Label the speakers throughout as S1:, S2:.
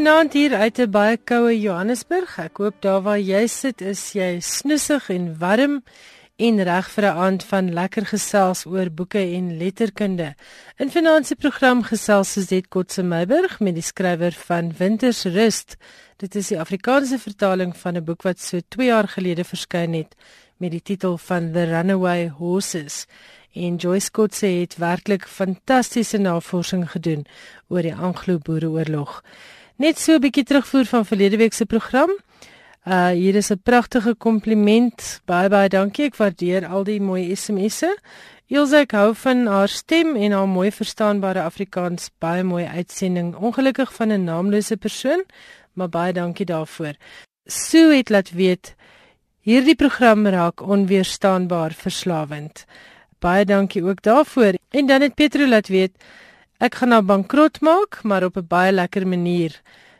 S1: Goeienaand hier uit 'n baie koue Johannesburg. Ek hoop daar waar jy sit is jy snoesig en warm en reg vir 'n aand van lekker gesels oor boeke en letterkunde. In finansie program gesels Suzette Kotse Meiburg met die skrywer van Wintersrust. Dit is die Afrikaanse vertaling van 'n boek wat so 2 jaar gelede verskyn het met die titel van The Runaway Horses. En Joyce Kotse het werklik fantastiese navorsing gedoen oor die Anglo-Boereoorlog. Net so 'n bietjie terugvoer van verlede week se program. Uh hier is 'n pragtige kompliment. Baie baie dankie. Ek waardeer al die mooi SMS'e. Ilse ek hou van haar stem en haar mooi verstaanbare Afrikaans. Baie mooi uitsending. Ongelukkig van 'n naamlose persoon, maar baie dankie daarvoor. Sue het laat weet hierdie program raak onweerstaanbaar verslawend. Baie dankie ook daarvoor. En dan het Petro laat weet Ek gaan nou bankrot maak, maar op 'n baie lekker manier.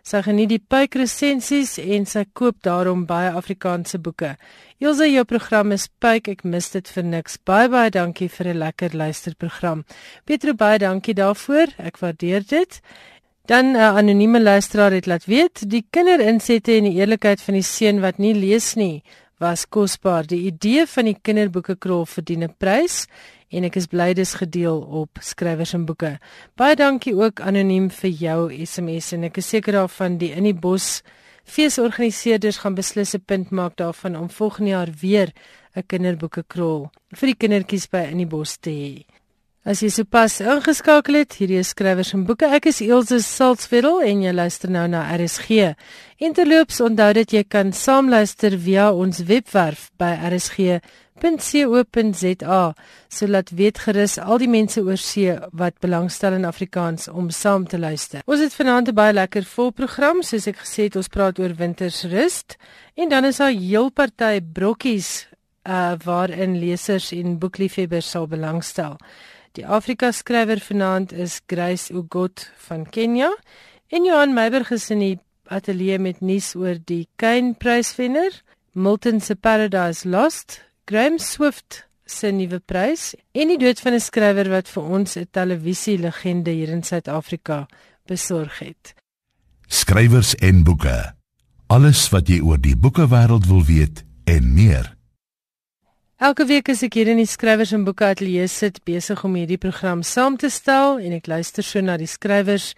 S1: Sy geniet die puikresensies en sy koop daarom baie Afrikaanse boeke. Ilse, jou program is puik, ek mis dit vir niks. Baie baie dankie vir 'n lekker luisterprogram. Pietro, baie dankie daarvoor. Ek waardeer dit. Dan 'n uh, anonieme luisteraar het laat weet, die kinderinsette en die eerlikheid van die seun wat nie lees nie, was kosbaar. Die idee van die kinderboeke krol verdien 'n prys en ek is bly dis gedeel op skrywers en boeke. Baie dankie ook anoniem vir jou SMS en ek is seker daarvan die in die bos feesorganiseerders gaan beslis 'n punt maak daarvan om volgende jaar weer 'n kinderboeke krol vir die kindertjies by in die bos te hê. As jy sopas ingeskakel het, hierdie is skrywers en boeke. Ek is Elsje Salzwetel en jy luister nou na RSG. Interloops onthou dat jy kan saamluister via ons webwerf by RSG www.co.za sodat weet gerus al die mense oor see wat belangstel in Afrikaans om saam te luister. Ons het vanaand 'n baie lekker vol program, soos ek gesê het, ons praat oor wintersrus en dan is daar heel party brokkies uh waarin lesers en boekliefhebbers sal belangstel. Die Afrika skrywer vanaand is Grace Ugot van Kenia en Johan Meiberg is in die ateljee met nuus oor die Kane Pryswenner, Milton se Paradise Lost Graham Swift se nuwe prys en die dood van 'n skrywer wat vir ons 'n televisielegende hier in Suid-Afrika besorg het.
S2: Skrywers en boeke. Alles wat jy oor die boekewêreld wil weet en meer.
S1: Elke week as ek hier in die skrywers en boeke ateljee sit besig om hierdie program saam te stel en ek luister so na die skrywers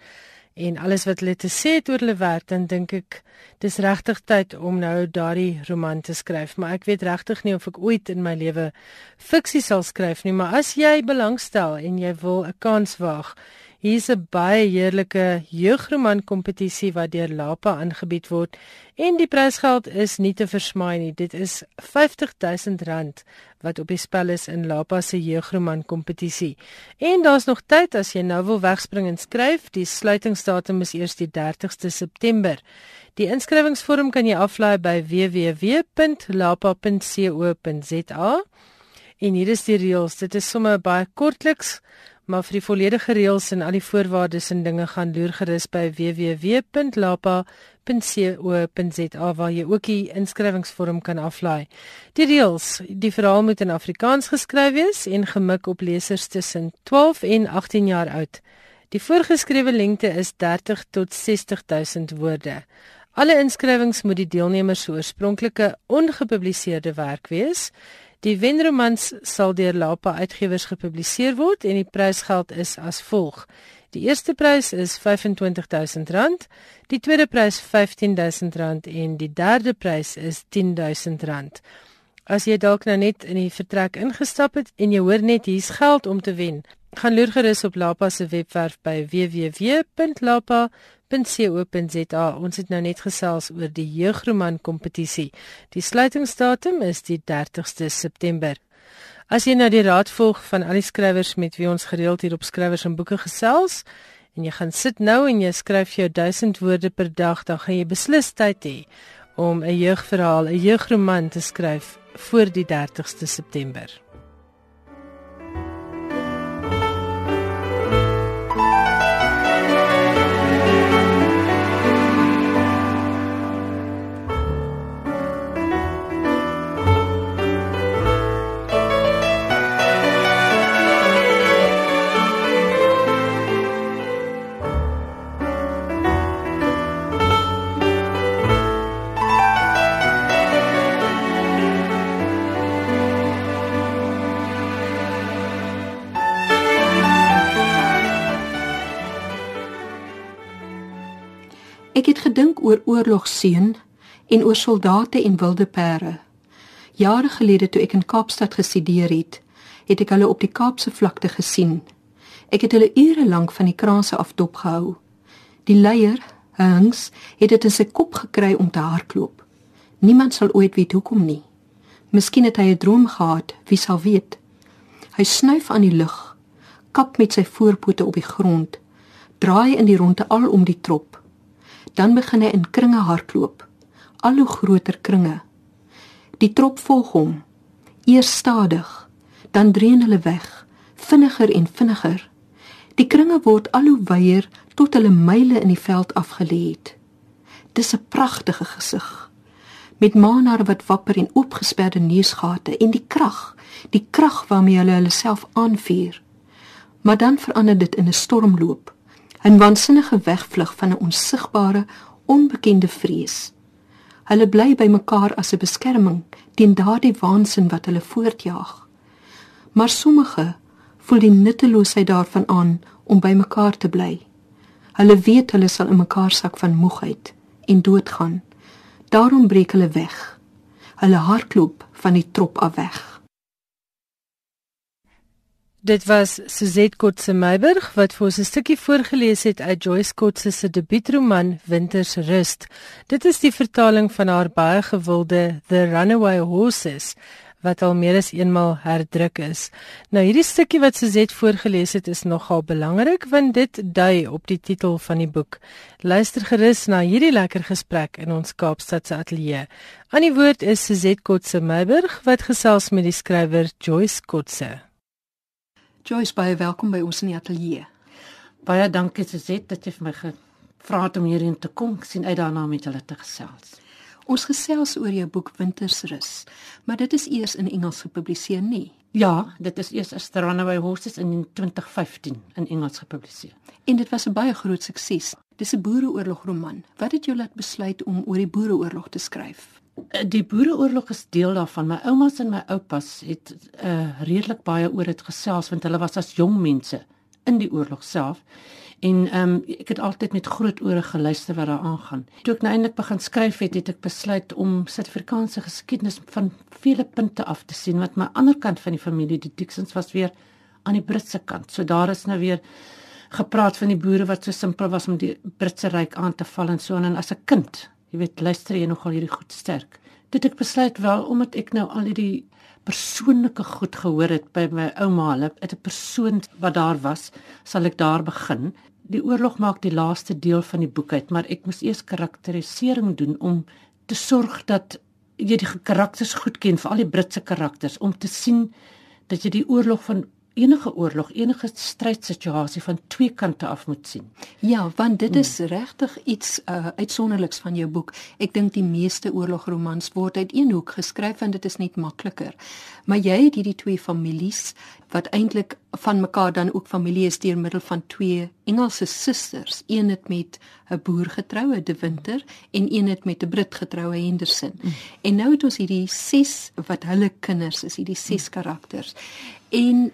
S1: en alles wat hulle te sê het oor hulle werk, dan dink ek dis regtig tyd om nou daardie roman te skryf, maar ek weet regtig nie of ek ooit in my lewe fiksie sal skryf nie, maar as jy belangstel en jy wil 'n kans waag, Hier's 'n baie heerlike jeugroman kompetisie wat deur Lapa aangebied word en die prysgeld is nie te versmaai nie. Dit is R50000 wat op die spel is in Lapa se jeugroman kompetisie. En daar's nog tyd as jy nou wil wegspring en skryf. Die sluitingsdatum is eers die 30ste September. Die inskrywingsvorm kan jy aflaai by www.lapa.co.za. En hier is die reëls. Dit is sommer baie kortliks maar vir die volledige reëls en al die voorwaardes en dinge gaan loer gerus by www.lapa.co.za waar jy ook die inskrywingsvorm kan aflaai. Die reëls, die verhaal moet in Afrikaans geskryf wees en gemik op lesers tussen 12 en 18 jaar oud. Die voorgeskrewe lengte is 30 tot 60000 woorde. Alle inskrywings moet die deelnemers se oorspronklike ongepubliseerde werk wees. Die wenromans sal deur Lapa Uitgewers gepubliseer word en die prysgeld is as volg. Die eerste prys is R25000, die tweede prys R15000 en die derde prys is R10000. As jy dalk nou net in die vertrek ingestap het en jy hoor net hier's geld om te wen, gaan loer gerus op Lapa se webwerf by www.lapa.co.za www.co.za. Ons het nou net gesels oor die jeugroman kompetisie. Die sluitingsdatum is die 30ste September. As jy nou die raad volg van al die skrywers met wie ons gereeld hier op skrywers en boeke gesels en jy gaan sit nou en jy skryf jou 1000 woorde per dag, dan gaan jy beslis tyd hê om 'n jeugverhaal, 'n jeugroman te skryf voor die 30ste September.
S3: Ek het gedink oor oorlogseun en oor soldate en wilde pere. Jare gelede toe ek in Kaapstad gestudeer het, het ek hulle op die Kaapse vlakte gesien. Ek het hulle ure lank van die kraanse af dopgehou. Die leier, Hanks, het dit in sy kop gekry om te hardloop. Niemand sal ooit weet hoekom nie. Miskien het hy 'n droom gehad, wie sal weet. Hy snuif aan die lug, kap met sy voorpote op die grond, draai in die ronde al om die trop. Dan begin hy in kringe hardloop, al hoe groter kringe. Die trop volg hom, eers stadig, dan dreun hulle weg, vinniger en vinniger. Die kringe word al hoe wyer tot hulle myle in die veld afgelê het. Dis 'n pragtige gesig. Met maanare wat wapper en oopgesperde neusgate en die krag, die krag waarmee hulle hulle self aanvuur. Maar dan verander dit in 'n stormloop, 'n waansinnige wegvlug van 'n onsigbare, onbekende vrees. Hulle bly by mekaar as 'n beskerming teen daardie waansin wat hulle voortjaag maar sommige voel die nutteloosheid daarvan aan om by mekaar te bly. Hulle weet hulle sal in mekaar sak van moegheid en doodgaan. Daarom breek hulle weg. Hulle hardloop van die trop af weg.
S1: Dit was Suzette Kotse Meiburg wat vir ons 'n stukkie voorgeles het uit Joyce Kotse se debuutroman Winters Rust. Dit is die vertaling van haar baie gewilde The Runaway Horses wat al meer as eenmal herdruk is. Nou hierdie stukkie wat Suzet voorgeles het is nogal belangrik want dit dui op die titel van die boek. Luister gerus na hierdie lekker gesprek in ons Kaapstad se ateljee. Aan die woord is Suzet Kotse Meiburg wat gesels met die skrywer Joyce Kotse.
S3: Joyce, baie welkom by ons in die ateljee.
S4: Baie dankie Suzet dat jy vir my gevra het om hierheen te kom. Ek sien uit daarna om met julle te gesels.
S3: Ons gesels oor jou boek Wintersrus, maar dit is eers in Engels gepubliseer, nie?
S4: Ja, dit is eers as Runaway Horses in 2015 in Engels gepubliseer.
S3: En dit was 'n baie groot sukses. Dis 'n boereoorlogroman. Wat het jou laat besluit om oor die boereoorlog te skryf?
S4: Die boereoorlog is deel daarvan. My oumas en my oupas het uh redelik baie oor dit gesels want hulle was as jong mense in die oorlog self. En ehm um, ek het altyd met groot ore geluister wat daar aangaan. Toe ek nou eintlik begin skryf het, het ek besluit om Suid-Afrikaanse geskiedenis van vele punte af te sien wat my ander kant van die familie, die Dixons was weer aan die Britse kant. So daar is nou weer gepraat van die boere wat so simpel was om die Britse ryk aan te val en so en as 'n kind, jy weet, luister jy nogal hierdie goed sterk. Dit ek besluit wel omdat ek nou al hierdie persoonlike goed gehoor het by my ouma, hulle het 'n persoon wat daar was, sal ek daar begin die oorlog maak die laaste deel van die boek uit, maar ek moes eers karakterisering doen om te sorg dat jy die karakters goed ken, veral die Britse karakters, om te sien dat jy die oorlog van enige oorlog, enige strydsituasie van twee kante af moet sien.
S3: Ja, want dit is hmm. regtig iets uh, uitsonderliks van jou boek. Ek dink die meeste oorlogromans word uit een hoek geskryf en dit is net makliker. Maar jy het hierdie twee families wat eintlik van mekaar dan ook familie is deur middel van twee Engelse susters. Een het met 'n boer getroue, De Winter, en een het met 'n Brit getroue, Henderson. Mm. En nou het ons hierdie ses wat hulle kinders is, hierdie ses mm. karakters. En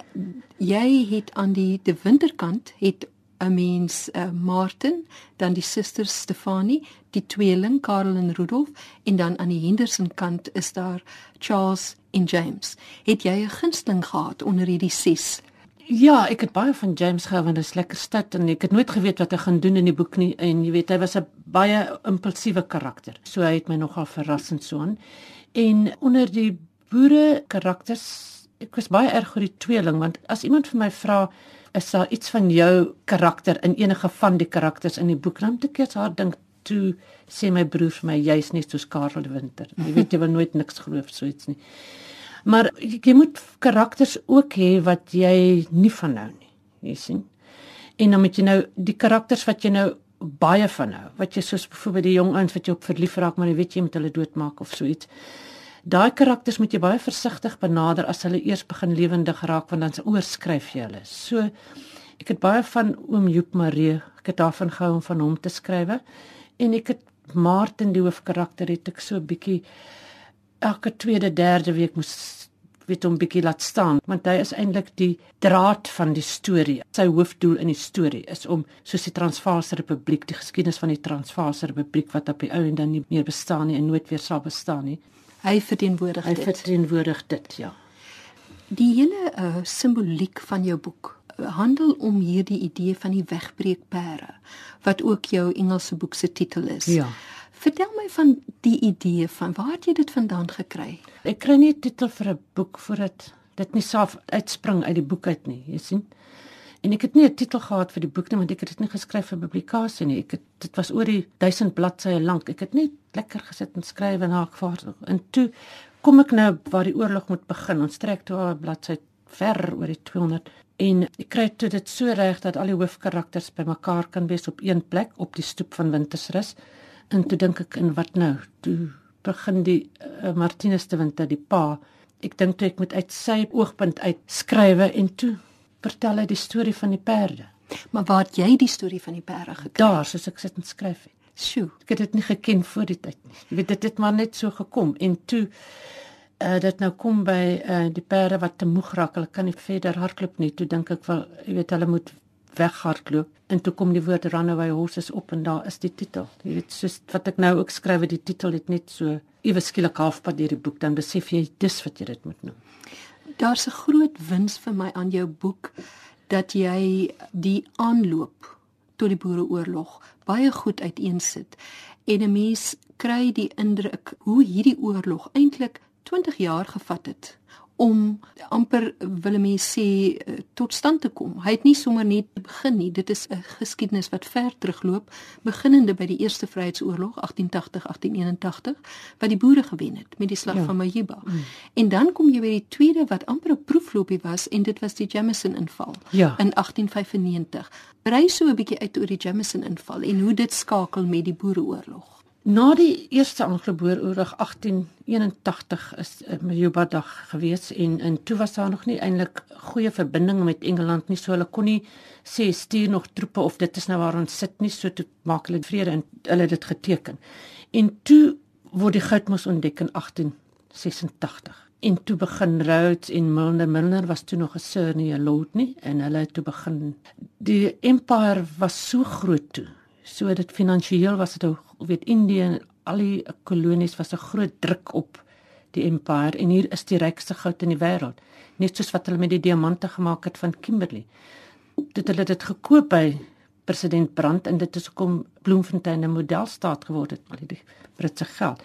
S3: jy het aan die De Winterkant het 'n mens uh, Martin, dan die susters Stefanie, die tweeling Karel en Rudolf en dan aan die Henderson kant is daar Charles en James. Het jy 'n gunsteling gehad onder hierdie ses
S4: Ja, ek het baie van James gehou want is lekker stad en ek het nooit geweet wat hy gaan doen in die boek nie en jy weet hy was 'n baie impulsiewe karakter. So hy het my nogal verras en so aan. En onder die boere karakters, ek was baie erg oor die tweeling want as iemand vir my vra is daar iets van jou karakter in enige van die karakters in die boek, dan moet ek eers haar dink toe sê my broer vir my jy's net soos Karel Winter. Jy weet jy wil nooit niks glo of so iets nie. Maar jy moet karakters ook hê wat jy nie van nou nie. Jy sien. En dan moet jy nou die karakters wat jy nou baie van hou, wat jy soos byvoorbeeld die jong ouens wat jy op verlief raak, maar jy weet jy moet hulle doodmaak of so iets. Daai karakters moet jy baie versigtig benader as hulle eers begin lewendig raak want dan oorskryf jy hulle. So ek het baie van oom Joep Marie, ek het daarvan gehou om van hom te skrywe en ek het Martin die hoofkarakter het ek so 'n bietjie elke tweede derde week moes weet hom bietjie laat staan want hy is eintlik die draad van die storie. Sy hoofdoel in die storie is om soos die Transvaalse Republiek, die geskiedenis van die Transvaalse Republiek wat op die ou en dan nie meer bestaan nie en nooit weer sal bestaan nie.
S3: Hy verteenwoordig
S4: Hy
S3: dit.
S4: verteenwoordig dit, ja.
S3: Die hele uh, simboliek van jou boek uh, handel om hierdie idee van die wegbreekpere wat ook jou Engelse boek se titel is.
S4: Ja.
S3: Vertel my van die idee van waar het jy dit vandaan gekry?
S4: Ek kry nie 'n titel vir 'n boek voordat dit nie self uitspring uit die boek uit nie, jy sien. En ek het nie 'n titel gehad vir die boek nie want ek het dit nie geskryf vir publikasie nie. Ek het dit was oor die 1000 bladsye lank. Ek het net lekker gesit en skryf en hakvaardig. En toe kom ek nou waar die oorlog moet begin. Ons trek toe al bladsy ver oor die 200 en ek kry toe dit so reg dat al die hoofkarakters bymekaar kan wees op een plek op die stoep van Wintersrus. En toe dink ek in wat nou? Toe begin die uh, Martinus de Winter, die pa. Ek dink toe ek moet uit sy oogpunt uit skrywe en toe vertel hy die storie van die perde.
S3: Maar waar het jy die storie van die pere gekry?
S4: Daar soos ek sit en skryf het.
S3: Sjoe.
S4: Ek het dit nie geken voor die tyd nie. Jy weet dit het maar net so gekom en toe uh dit nou kom by uh die perde wat te moeg raak, hulle kan nie verder hardloop nie. Toe dink ek wel, jy weet hulle moet weghardloop en toe kom die woord runaway horses op en daar is die titel. Jy weet soos wat ek nou ook skryf, die titel het net so ewe skielik halfpad deur die boek dan besef jy dis wat jy dit moet noem.
S3: Daar's 'n groot wins vir my aan jou boek dat jy die aanloop tot die Boereoorlog baie goed uiteensit. En 'n mens kry die indruk hoe hierdie oorlog eintlik 20 jaar gevat het om amper wil mense sê eh, tot stand te kom. Hy het nie sommer net begin nie. Dit is 'n geskiedenis wat ver terugloop, beginnende by die Eerste Vryheidsoorlog 1880-1881 wat die boere gewen het met die slag
S4: Ja.
S3: van Majuba. Mm. En dan kom jy by die tweede wat amper 'n proefloopie was en dit was die Jameson inval
S4: Ja.
S3: in 1895. Brei so 'n bietjie uit oor die Jameson inval en hoe dit skakel met die Boereoorlog.
S4: Na die eerste Anglo-Boeroorlog 1881 is uh, Majuba dag gewees en en toe was daar nog nie eintlik goeie verbinding met Engeland nie so hulle kon nie sê stuur nog troepe of dit is nou waar ons sit nie so toe maak hulle vrede en hulle het dit geteken. En toe word die goudmos ontdek in 1886. En toe begin Rhodes en Milner Milner was toe nog 'n sir nie 'n lord nie en hulle het toe begin die empire was so groot toe so dit finansiëel was dit weet Indië en al die kolonies was 'n groot druk op die empire en hier is die rykste goud in die wêreld net soos wat hulle met die diamante gemaak het van Kimberley. Dit hulle dit gekoop by president Brandt en dit is hoekom Bloemfontein 'n modelstaat geword het al die Britse geld.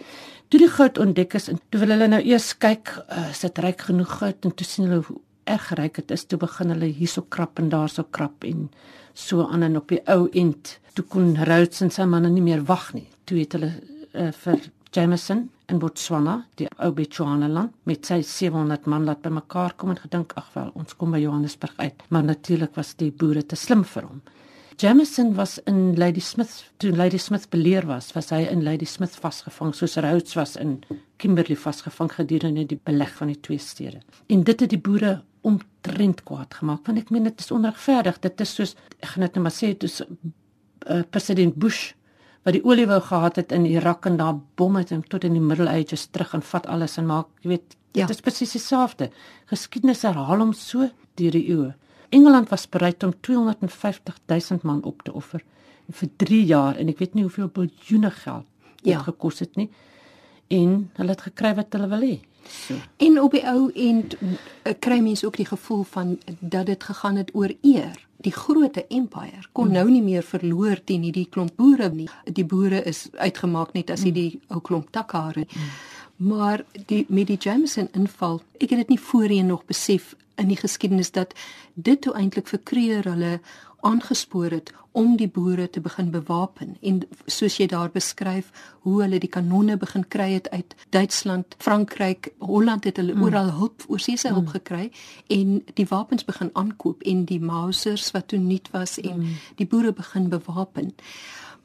S4: Toe die goud ontdek is en toe wil hulle nou eers kyk uh, is dit ryk genoeg goud? En toe sien hulle hoe erg ryk dit is. Toe begin hulle hierso krap en daarso krap en so aan en op die ou end. Toe kon Rhodes en sy manne nie meer wag nie. Toe het hulle uh, vir Jameson in Botswana die ou Bechuanaland met sy 700 man laat bymekaar kom en gedink ag wel ons kom by Johannesburg uit. Maar natuurlik was die boere te slim vir hom. Jameson was in Lady Smith toe Lady Smith beleer was, was hy in Lady Smith vasgevang soos Rhodes was in Kimberley vasgevang gedurende die beleg van die twee stede. En dit het die boere omtrent kwaad gemaak want ek meen dit is onregverdig. Dit is soos ek gaan dit net maar sê dis uh, president Bush wat die olie wou gehad het in Irak en daar bom het hom tot in die Middle Ages terug en vat alles en maak, jy weet, dit
S3: Ja.
S4: is presies dieselfde. Geskiedenis herhaal hom so deur die eeue. Engeland was bereid om 250 000 man op te offer vir 3 jaar en ek weet nie hoeveel biljoene geld dit
S3: Ja.
S4: gekos het nie. En hulle het gekry wat hulle wil hê. So.
S3: En op die ou end eh, kry mense ook die gevoel van dat dit gegaan het oor eer. Die groot empire kon nou nie meer verloor teen hierdie klomp boere nie. Die boere is uitgemaak net as hierdie ou klomp takhare. Maar die met die Jameson inval, ek het dit nie voorheen nog besef in die geskiedenis dat dit toe eintlik vir Kreer hulle aangespoor het om die boere te begin bewapen en soos jy daar beskryf hoe hulle die kanonne begin kry het uit Duitsland, Frankryk, Holland het hulle mm. oral hulp oorseese hulp mm. gekry en die wapens begin aankoop en die Mausers wat toe nuut was en mm. die boere begin bewapen.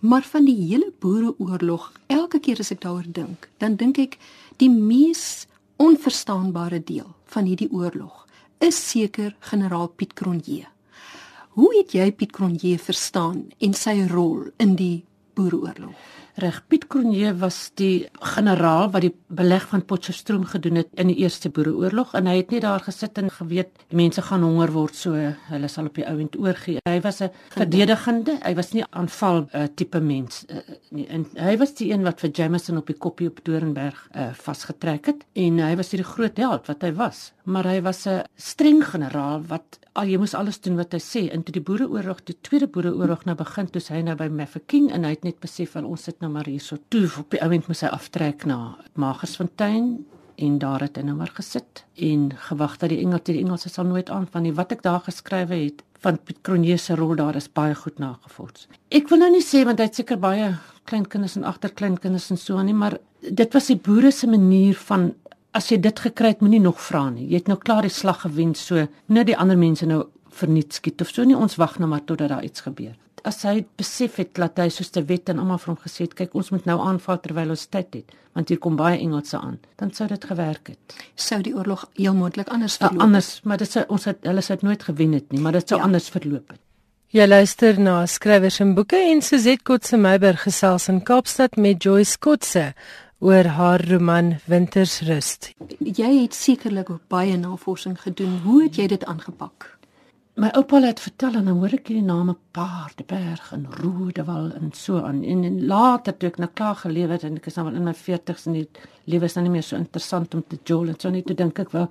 S3: Maar van die hele boereoorlog, elke keer as ek daaroor dink, dan dink ek die mees onverstaanbare deel van hierdie oorlog is seker generaal Piet Cronje. Hoe het jy Piet Cronje verstaan en sy rol in die boereoorlog?
S4: Reg, Piet Cronje was die generaal wat die beleg van Potchefstroom gedoen het in die Eerste Boereoorlog en hy het nie daar gesit en geweet mense gaan honger word so hulle sal op die ou end oorgee. Hy was 'n verdedigende, hy was nie aanval uh, tipe mens uh, nie. En hy was die een wat vir Jameson op die koppie op Dorenberg uh, vasgetrek het en hy was die groot held wat hy was. Maar hy was 'n streng generaal wat al jy moes alles doen wat hy sê. En toe die Boereoorlog, die Tweede Boereoorlog nou begin, toe hy nou by Mafeking en hy het net besef van ons sit nou maar hier so toe op die oomblik moet hy aftrek na Magersfontein en daar het hy nou maar gesit en gewag dat die Engels die Engelse sal nooit aan van die wat ek daar geskrywe het van Piet Cronje se rol daar is baie goed nagevoels. Ek wil nou nie sê want hy het seker baie kleinkinders en agterkleinkinders en so aan nie, maar dit was die boere se manier van as jy dit gekry het, moenie nog vra nie. Jy het nou klaar die slag gewen, so net die ander mense nou verniet skiet of so nie. Ons wag nou maar totdat daar iets gebeur. As hy besef het dat hy soos te wet en almal vir hom gesê het, kyk, ons moet nou aanval terwyl ons tyd het, want hier kom baie Engelse aan, dan sou dit gewerk het.
S3: Sou die oorlog heel moontlik anders
S4: ja,
S3: verloop?
S4: Uh, anders, maar dit sou ons het hulle sou nooit gewen het nie, maar dit sou ja. anders verloop het.
S1: Jy luister na skrywers en boeke en Suzette Kotse Meiberg gesels in Kaapstad met Joyce Kotse oor haar roman Wintersrust.
S3: Jy het sekerlik baie navorsing gedoen. Hoe het jy dit aangepak?
S4: My oupa het vertel en dan hoor ek die name Paardeberg en Rodewal en so aan. En, en later toe ek nou klaar gelewe het en ek is nou in my 40's en die lewe is nou nie meer so interessant om te jol en so net te dink ek wel.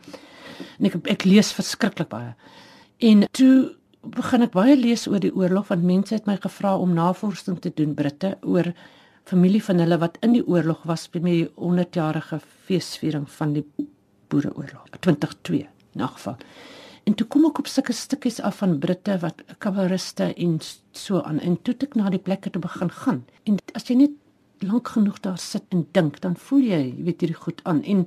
S4: En ek ek lees verskriklik baie. En toe begin ek baie lees oor die oorlog want mense het my gevra om navorsing te doen Britte oor familie van hulle wat in die oorlog was by die 100-jarige feesviering van die Boereoorlog 2002 in geval. En toe kom ek op sulke stukkies af van Britte wat kavalleriste en so aan en toe ek na die plekke toe begin gaan. En as jy net lank genoeg daar sit en dink, dan voel jy, jy weet hierdie goed aan en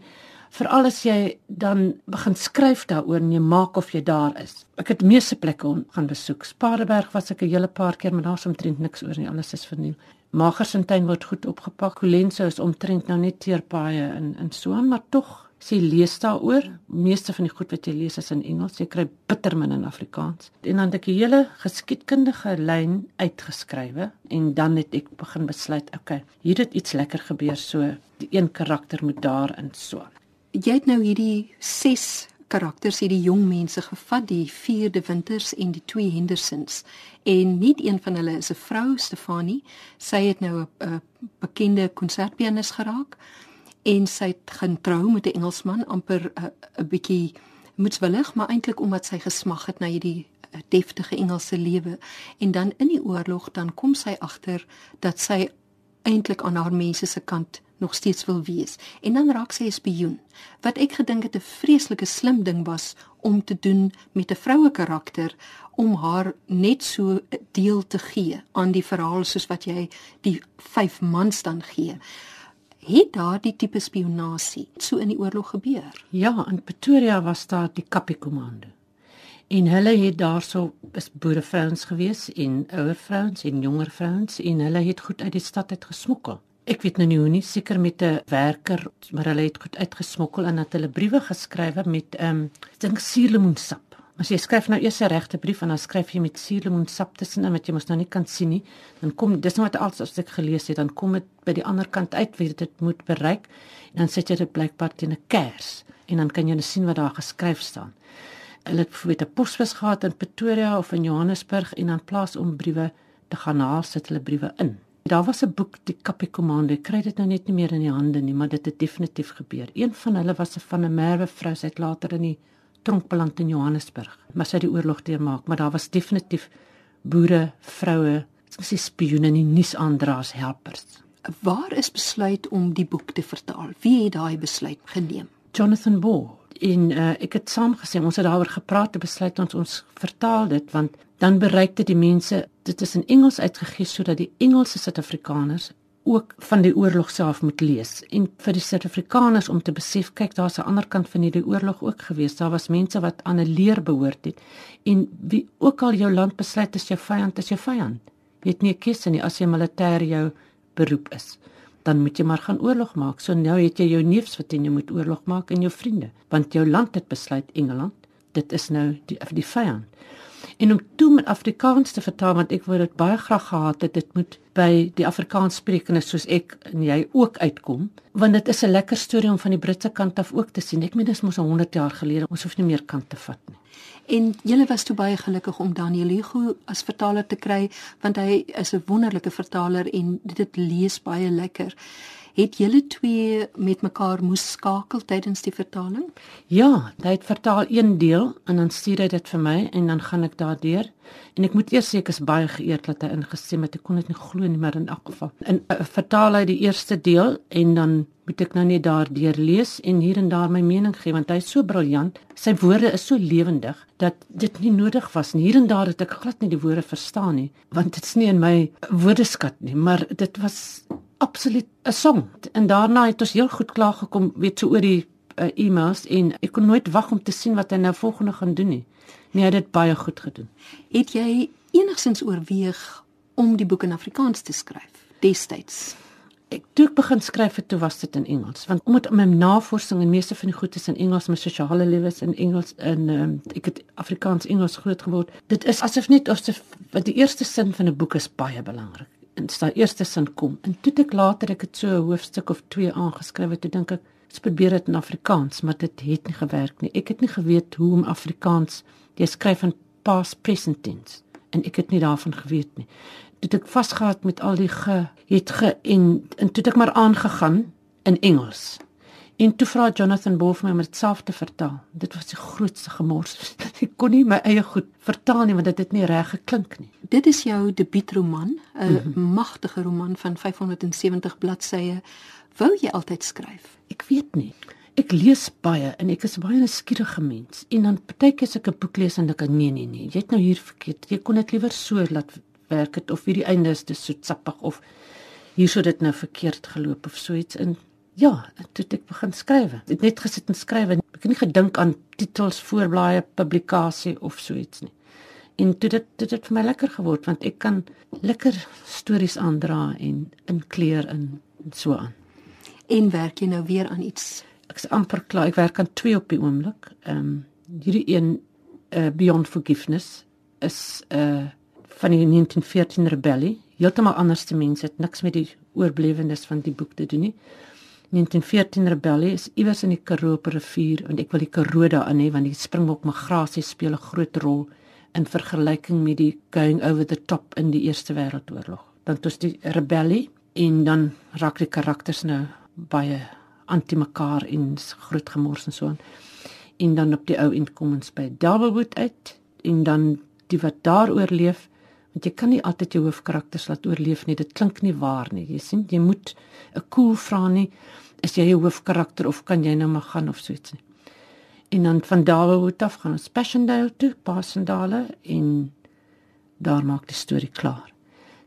S4: veral as jy dan begin skryf daaroor en jy maak of jy daar is. Ek het meeste plekke gaan besoek. Spaardeberg was ek 'n hele paar keer, maar daar's omtrent niks oor nie. Alles is verniel. Magersfontein word goed opgepak. Colenso is omtrent nou net teerpaaie in in Swaan, maar tog sê lees daaroor. Meeste van die goed wat jy lees is in Engels. Jy kry bitter min in Afrikaans. En dan het ek 'n hele geskiedkundige lyn uitgeskrywe en dan het ek begin besluit, okay, hier het iets lekker gebeur, so die een karakter moet daar in Swaan.
S3: Jy het nou hierdie 6 karakters hierdie jong mense gevat, die vier de Winters en die twee Hendersons. En nie een van hulle is 'n vrou, Stefanie. Sy het nou 'n bekende konsertpianis geraak en sy het getrou met 'n Engelsman amper 'n bietjie moetswillig, maar eintlik omdat sy gesmag het na hierdie deftige Engelse lewe. En dan in die oorlog dan kom sy agter dat sy eintlik aan haar mense se kant nog steeds wil wees. En dan raak sy 'n spioen. Wat ek gedink het 'n vreeslike slim ding was om te doen met 'n vroue karakter om haar net so deel te gee aan die verhaal soos wat jy die vyf mans dan gee. Het daar die tipe spionasie so in die oorlog gebeur?
S4: Ja, in Pretoria was daar die Kappie-komando. En hulle het daarso is boerevrouens gewees en ouer vrouens en jonger vrouens en hulle het goed uit die stad uit gesmokkel. Ek weet nou nie hoe nie, seker met 'n werker, maar hulle het goed uitgesmokkel en het hulle briewe geskrywe met ehm um, dink suurlemoensap. As jy skryf nou eers 'n regte brief en dan skryf jy met suurlemoensap tussen en wat jy mos nou nie kan sien nie, dan kom dis nou wat als as ek gelees het, dan kom dit by die ander kant uit wie dit moet bereik en dan sit jy dit blykbaar teen 'n kers en dan kan jy net sien wat daar geskryf staan. Hulle het vir 'n posbus gehad in Pretoria of in Johannesburg en dan plaas om briewe te gaan haal, sit hulle briewe in. Daar was 'n boek die Kappie Kommando. Ek kry dit nou net nie meer in die hande nie, maar dit het definitief gebeur. Een van hulle was 'n van 'n Merwe vrou, sy het later in die tronk beland in Johannesburg, maar sy het die oorlog deurmaak, maar daar was definitief boere, vroue, sê spioene en nuusaandraers helpers.
S3: Waar is besluit om die boek te vertaal? Wie het daai besluit geneem?
S4: Jonathan Ball. En uh, ek het saamgesê ons het daaroor gepraat te besluit ons ons vertaal dit want dan bereik dit die mense dit is in Engels uitgegee sodat die Engelse Suid-Afrikaners ook van die oorlog self moet lees. En vir die Suid-Afrikaners om te besef kyk daar's 'n ander kant van hierdie oorlog ook gewees. Daar was mense wat aan 'n leer behoort het. En wie ook al jou land besluit is jou vyand is jou vyand. Weet nie 'n keuse nie as jy militêr jou beroep is dan moet jy maar gaan oorlog maak. So nou het jy jou neefs wat jy moet oorlog maak en jou vriende want jou land het besluit Engeland dit is nou die die vyand En om toe met Afrikaans te vertaal want ek wou dit baie graag gehad het dit moet by die Afrikaanssprekendes soos ek en jy ook uitkom want dit is 'n lekker storie om van die Britse kant af ook te sien. Ek meen dit is mos 100 jaar gelede. Ons hoef nie meer kant te vat nie.
S3: En julle was toe baie gelukkig om Daniel Hugo as vertaler te kry want hy is 'n wonderlike vertaler en dit lees baie lekker. Het julle twee met mekaar moes skakel tydens die vertaling?
S4: Ja, hy het vertaal een deel en dan stuur hy dit vir my en dan gaan ek daardeur. En ek moet eers sê ek is baie geëerd dat hy ingestem het. Ek kon dit nie glo nie, maar in elk geval. En uh, vertaal hy die eerste deel en dan moet ek nou net daardeur lees en hier en daar my mening gee want hy is so briljant. Sy woorde is so lewendig dat dit nie nodig was nie. Hier en daar het ek glad nie die woorde verstaan nie, want dit is nie in my woordeskat nie, maar dit was absoluut 'n song. En daarna het ons heel goed klaar gekom weet so oor die uh, e-mails en ek kon nooit wag om te sien wat hy nou volgende gaan doen nie. Nee, dit baie goed gedoen.
S3: Het jy enigsins oorweeg om die boek in Afrikaans te skryf destyds?
S4: Ek toe ek begin skryf het, toe was dit in Engels, want omdat my navorsing en meeste van die goed is in Engels, my sosiale lewe is in Engels en um, ek het Afrikaans Engels groot geword. Dit is asof net asof wat die eerste sin van 'n boek is baie belangrik in sy eerste sin kom. En toe ek later ek het so 'n hoofstuk of 2 aangeskryf het, toe dink ek, ek probeer dit in Afrikaans, maar dit het nie gewerk nie. Ek het nie geweet hoe om Afrikaans jy skryf in past present tense en ek het nie daarvan geweet nie. Toe ek vasgehad met al die ge het ge en en toe ek maar aangegaan in Engels. En toe vra Jonathan Boff my om dit self te vertaal. Dit was die grootste gemors. Ek kon nie my eie goed vertaal nie want dit het nie reg geklink nie.
S3: Dit is jou debuutroman, 'n mm -hmm. magtige roman van 570 bladsye. Wou jy altyd skryf?
S4: Ek weet nie. Ek lees baie en ek is baie 'n nuuskierige mens. En dan partykeer as ek 'n boek lees en ek nee nee nee, jy het nou hier verkeerd. Jy kon dit liewer so laat werk het of hierdie einde is te soetsappig of hier sou dit nou verkeerd geloop of so iets in Ja, toe ek begin skryf. Ek het net gesit en skryf en ek het nie gedink aan titels, voorblaaie, publikasie of so iets nie. En toe dit dit het vir my lekker geword want ek kan lekker stories aandra en inkleur in en so aan.
S3: En werk jy nou weer aan iets?
S4: Ek is amper klaar. Ek werk aan twee op die oomblik. Ehm um, hierdie een uh, Beyond Forgiveness is 'n uh, eh, van die 1914 rebellie. Heeltemal anders te mense, het niks met die oorblewendes van die boek te doen nie. 1914 rebellie is iewers in die Karoo rivier en ek wil die Karoo daarin hê want die Springbok migrasie speel 'n groot rol in vergelyking met die going over the top in die Eerste Wêreldoorlog. Dan het ons die rebellie en dan raak die karakters nou baie anti-mekaar en groot gemors en so aan. En dan op die ou end kom ons by Doublewood uit en dan die wat daar oorleef want jy kan nie altyd jou hoofkarakters laat oorleef nie. Dit klink nie waar nie. Jy sien, jy moet 'n cool vra nie is jy 'n hoofkarakter of kan jy nou maar gaan of so iets nie. En dan van Dawood af gaan ons Passchendaele toe, Passchendaele en daar maak die storie klaar.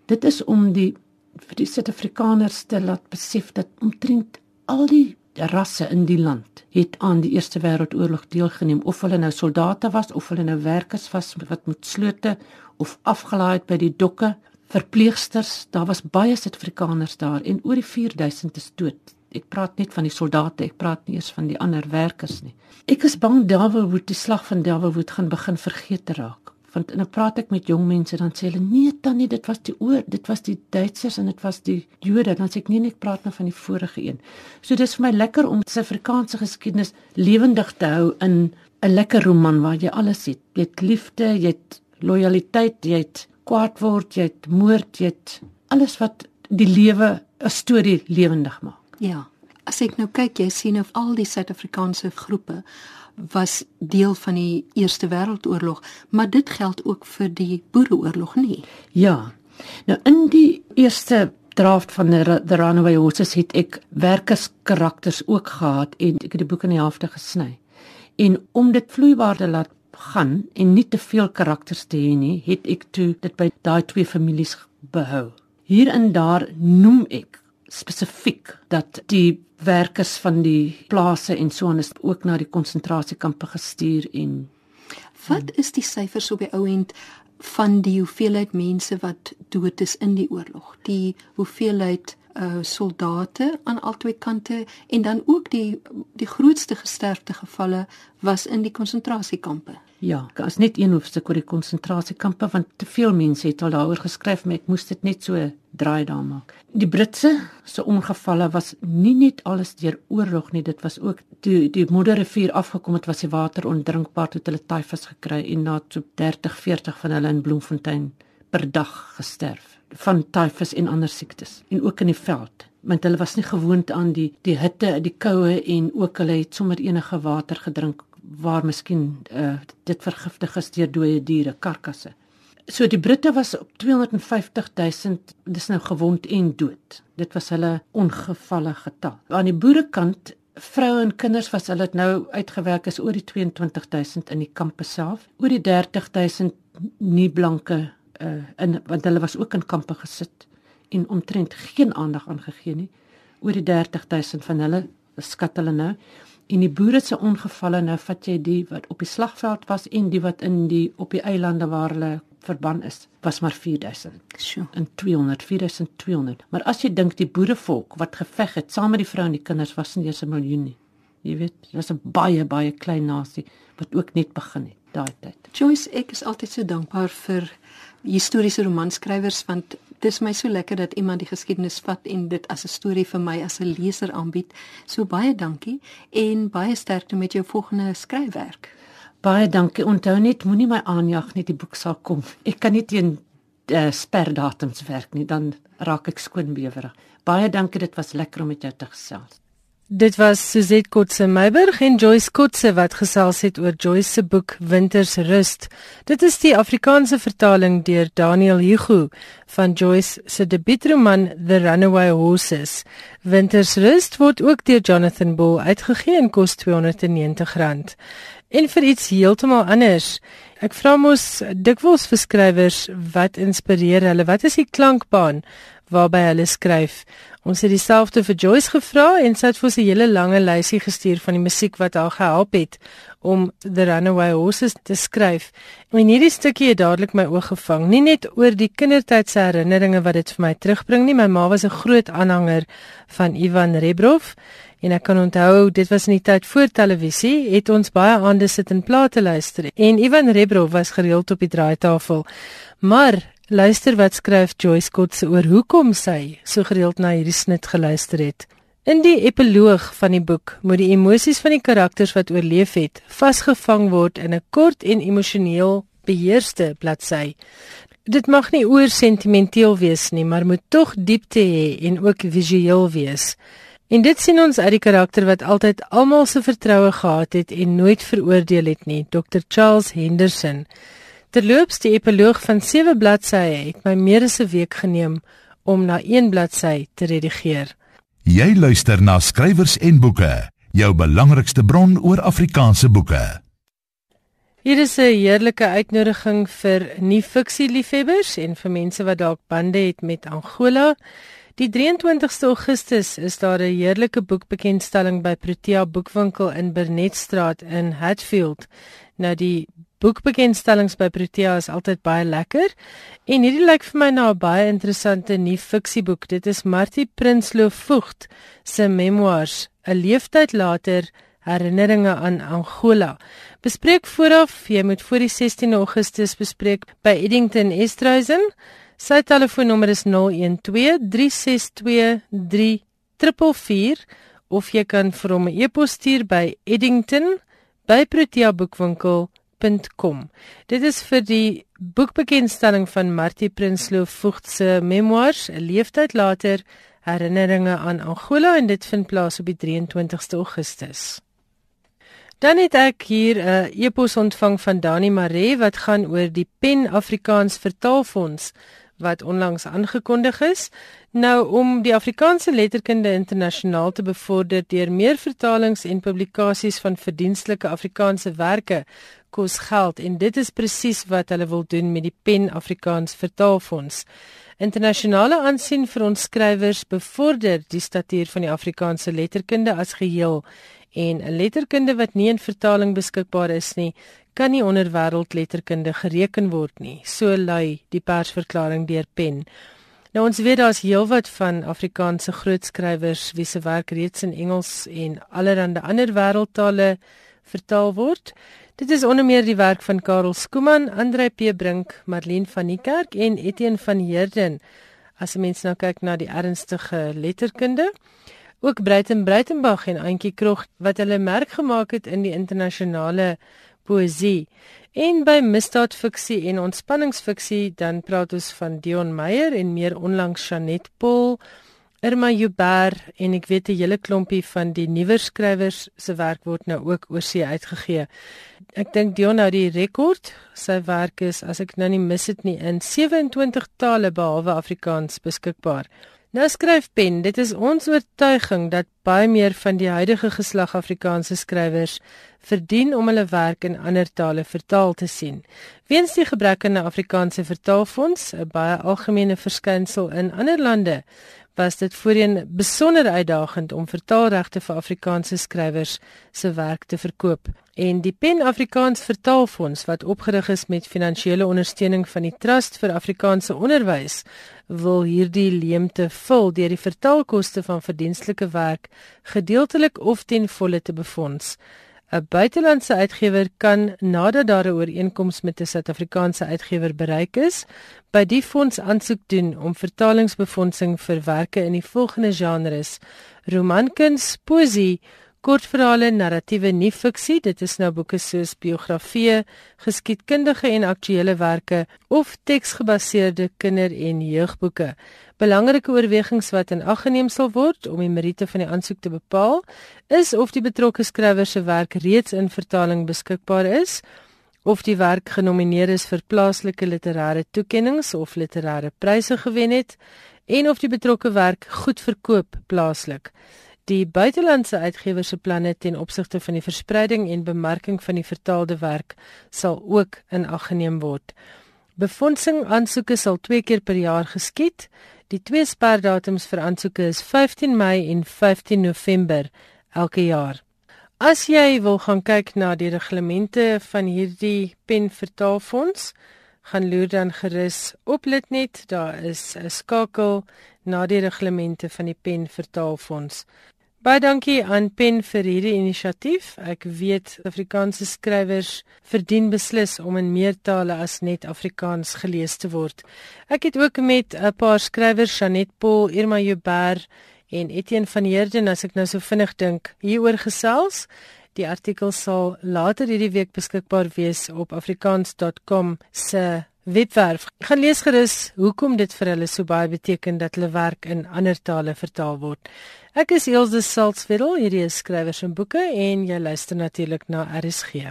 S4: Dit is om die vir die Suid-Afrikaners te laat besef dat omtrent al die rasse in die land het aan die Eerste Wêreldoorlog deelgeneem of hulle nou soldate was of hulle nou werkers was wat moet slote of afgelaai het by die dokke, verpleegsters, daar was baie Suid-Afrikaners daar en oor die 4000 is dood ek praat net van die soldate, ek praat nie eers van die ander werkers nie. Ek is bang Davelwood die slag van Davelwood gaan begin vergeet raak. Want en dan praat ek met jong mense dan sê hulle nee tannie dit was die oor dit was die Duitsers en dit was die Jode dan sê ek nee nee ek praat nou van die vorige een. So dis vir my lekker om Suid-Afrikaanse geskiedenis lewendig te hou in 'n lekker roman waar jy alles het. Jy het liefde, jy het lojaliteit, jy het kwaad word, jy het moord, jy het alles wat die lewe 'n storie lewendig maak.
S3: Ja. As ek nou kyk, jy sien of al die Suid-Afrikaanse groepe was deel van die Eerste Wêreldoorlog, maar dit geld ook vir die Boereoorlog nie.
S4: Ja. Nou in die eerste draft van the, the Runaway Horses het ek werkerskarakters ook gehad en ek het die boek in die helfte gesny. En om dit vloeibaar te laat gaan en nie te veel karakters te hê nie, het ek toe dit by daai twee families behou. Hier en daar noem ek spesifiek dat die werkers van die plase en so aan is ook na die konsentrasiekampe gestuur en
S3: wat is die syfers op die ou end van die hoeveelheid mense wat dood is in die oorlog? Die hoeveelheid uh soldate aan albei kante en dan ook die die grootste gesterfte gevalle was in die konsentrasiekampe
S4: Ja, as net een hoofstuk oor die konsentrasiekampe want te veel mense het al daaroor geskryf, maar ek moes dit net so draai daar maak. Die Britse se ongevalle was nie net alles deur oorlog nie, dit was ook toe die Modderrivier afgekom het, was die water ondrinkbaar tot hulle tyfus gekry en na so 30, 40 van hulle in Bloemfontein per dag gesterf van tyfus en ander siektes en ook in die veld want hulle was nie gewoond aan die die hitte, die koue en ook hulle het sommer enige water gedrink waar miskien uh, dit vergiftig is deur dooie diere, karkasse. So die Britte was op 250 000, dis nou gewond en dood. Dit was hulle ongevalle getal. Aan die boerekant vroue en kinders was hulle nou uitgewerk is oor die 22 000 in die kampe self, oor die 30 000 nie blanke uh in want hulle was ook in kampe gesit en omtrent geen aandag aangegee nie. Oor die 30 000 van hulle skat hulle nou en die boere se ongevalle nou vat jy die wat op die slagveld was en die wat in die op die eilande waar hulle verban is was maar 4000.
S3: Sjoe.
S4: En 200 4200. Maar as jy dink die boerevolk wat geveg het saam met die vroue en die kinders was nie eens 'n miljoen nie. Jy weet, dit was 'n baie baie klein nasie wat ook net begin het daai tyd.
S3: Joyce, ek is altyd so dankbaar vir historiese romanskrywers want dis my so lekker dat iemand die geskiedenis vat en dit as 'n storie vir my as 'n leser aanbied. So baie dankie en baie sterkte met jou volgende skryfwerk.
S4: Baie dankie. Onthou net moenie my aanjag net die boek sal kom. Ek kan nie teen uh, sperdatums werk nie, dan raak ek skoonbewerig. Baie dankie, dit was lekker om met jou te gesels.
S1: Dit was Suzette Kotse Meiburg en Joyce Kotse wat gesels het oor Joyce se boek Winters Rust. Dit is die Afrikaanse vertaling deur Daniel Hugo van Joyce se debuutroman The Runaway Horses. Winters Rust word ook deur Jonathan Bull uitgegee en kos R290. En vir iets heeltemal anders. Ek vra mos dikwels vir skrywers wat inspireer hulle? Wat is die klankbaan waarby hulle skryf? Ons het dieselfde vir Joyce gevra en sy het vir ons 'n hele lange lysie gestuur van die musiek wat haar gehelp het om The Runaway Horses te skryf. En hierdie stukkie het dadelik my oog gevang, nie net oor die kindertydse herinneringe wat dit vir my terugbring nie. My ma was 'n groot aanhanger van Ivan Rebrov en ek kan onthou dit was in die tyd voor televisie, het ons baie aande sit en plate luister. En Ivan Rebrov was gereeld op die draaitafel. Maar Luister wat skryf Joyce Kotse oor hoekom sy so gereeld na hierdie snit geluister het. In die epiloog van die boek moet die emosies van die karakters wat oorleef het, vasgevang word in 'n kort en emosioneel beheerste bladsy. Dit mag nie oor sentimenteel wees nie, maar moet tog diepte hê en ook visueel wees. En dit sien ons uit die karakter wat altyd almal se vertroue gehad het en nooit veroordeel het nie, Dr Charles Henderson. Terloops, die epiloog van 7 bladsye het my meer as 'n week geneem om na een bladsy te redigeer.
S2: Jy luister na skrywers en boeke, jou belangrikste bron oor Afrikaanse boeke.
S1: Hier is 'n heerlike uitnodiging vir nie-fiksie liefhebbers en vir mense wat dalk bande het met Angola. Die 23ste Augustus is daar 'n heerlike boekbekendstelling by Protea Boekwinkel in Burnetstraat in Hatfield. Nou die boekbekendstellings by Protea is altyd baie lekker en hierdie lyk vir my na 'n baie interessante nuwe fiksieboek. Dit is Martie Prinsloo Vogt se memoirs, 'n leeftyd later herinneringe aan Angola. Bespreek vooraf, jy moet voor die 16 Augustus bespreek by Eddington Estreisen. Sy telefoonnommer is 012 362 3444 of jy kan vir hom 'n e-pos stuur by eddington@proteaboekwinkel.com www.boekbekendstelling.com. Dit is vir die boekbekendstelling van Martie Prinsloo Vogt se memoirs, 'n leeftyd later, herinneringe aan Angola en dit vind plaas op die 23ste Augustus. Dan het ek hier 'n e-pos ontvang van Dani Maree wat gaan oor die Pen Afrikaans Vertaalfonds wat onlangs aangekondig is. Nou om die Afrikaanse letterkunde internasionaal te bevorder deur meer vertalings en publikasies van verdienstelike Afrikaanse werke kos geld en dit is presies wat hulle wil doen met die Pen Afrikaans Vertaalfonds. Internasionale aansien vir ons skrywers bevorder die statuur van die Afrikaanse letterkunde as geheel en 'n letterkunde wat nie in vertaling beskikbaar is nie, kan nie onder wêreldletterkunde gereken word nie, so lui die persverklaring deur Pen. Nou ons weet daar's heelwat van Afrikaanse grootskrywers wie se werk reeds in Engels en allerlei ander wêreldtale vertaal word. Dit is onder meer die werk van Karel Skooman, Andre P Brink, Marlene van die Kerk en Etienne van Heerden. As 'n mens nou kyk na die ernstige letterkunde, ook Breiten Breitenberg en Antjie Krog wat hulle merk gemaak het in die internasionale poësie. En by misdaadfiksie en ontspanningsfiksie dan praat ons van Dion Meyer en meer onlangs Janet Paul, Irma Joubert en ek weet 'n hele klompie van die nuwer skrywers se werk word nou ook oorsee uitgegee. Ek dink Dion nou die rekord, sy werk is as ek nou nie mis dit nie in 27 tale behalwe Afrikaans beskikbaar. Nou skryf Pen, dit is ons oortuiging dat baie meer van die huidige geslag Afrikaanse skrywers verdien om hulle werk in ander tale vertaal te sien. Weens die gebrek aan 'n Afrikaanse vertaalfonds, 'n baie algemene verskynsel in ander lande, was dit voorheen besonder uitdagend om vertaalregte vir Afrikaanse skrywers se werk te verkoop. En die Pen Afrikaans Vertaalfonds wat opgerig is met finansiële ondersteuning van die Trust vir Afrikaanse Onderwys, wil hierdie leemte vul deur die vertaalkoste van verdienstelike werk gedeeltelik of ten volle te befonds. 'n Buitelandse uitgewer kan nadat daar 'n ooreenkoms met 'n Suid-Afrikaanse uitgewer bereik is, by die fonds aansoek doen om vertalingsbefondsing vir werke in die volgende genres: romankuns, poesie, kortverhale, narratiewe nie-fiksie, dit is nou boeke soos biografieë, geskiedkundige en aktuelle werke of teksgebaseerde kinder- en jeugboeke. Belangrike oorwegings wat in ag geneem sal word om die meriete van die aansoek te bepaal, is of die betrokke skrywer se werk reeds in vertaling beskikbaar is, of die werk genomineer is vir plaaslike literêre toekenninge of literêre pryse gewen het en of die betrokke werk goed verkoop plaaslik. Die buitelandse uitgewer se planne ten opsigte van die verspreiding en bemarking van die vertaalde werk sal ook in ag geneem word. Befondsing aansoeke sal twee keer per jaar geskied. Die twee sperdatums vir aansoeke is 15 Mei en 15 November elke jaar. As jy wil gaan kyk na die reglemente van hierdie pen vertaalfonds, gaan loer dan gerus op Litnet. Daar is 'n skakel na die reglemente van die pen vertaalfonds. Baie dankie aan Pen vir hierdie inisiatief. Ek weet Afrikaanse skrywers verdien beslis om in meer tale as net Afrikaans gelees te word. Ek het ook met 'n paar skrywers, Janet Paul, Irma Joubert en Etienne van Heerden as ek nou so vinnig dink, hieroor gesels. Die artikel sal later hierdie week beskikbaar wees op afrikaans.com se webwerf. Gaan lees gerus hoekom dit vir hulle so baie beteken dat hulle werk in ander tale vertaal word. Ek is Elsje Salzwetel, hierdie is skrywers en boeke en jy luister natuurlik na RSG.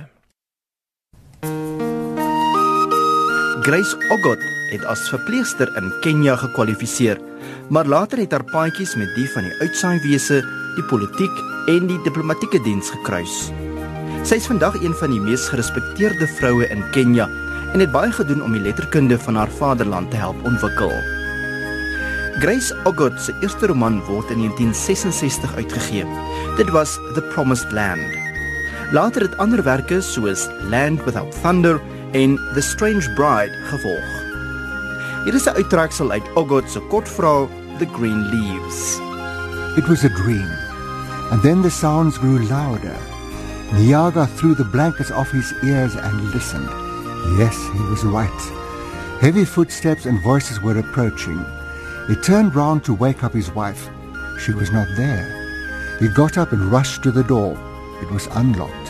S5: Grace Ogot het as verpleegster in Kenja gekwalifiseer, maar later het haar paadjies met die van die uitsaaiwese, die politiek en die diplomatieke diens gekruis. Sy is vandag een van die mees gerespekteerde vroue in Kenja en het baie gedoen om die letterkunde van haar vaderland te help ontwikkel. Grace Ogot se eerste roman word in 1966 uitgegee. Dit was The Promised Land. Later het ander soos Land Without Thunder en The Strange Bride gevolg. Hier is 'n uittreksel uit Ogot se kortverhaal The Green Leaves.
S6: It was a dream. And then the sounds grew louder. Niaga threw the blankets off his ears and listened. Yes, he was right. Heavy footsteps and voices were approaching. He turned round to wake up his wife. She was not there. He got up and rushed to the door. It was unlocked.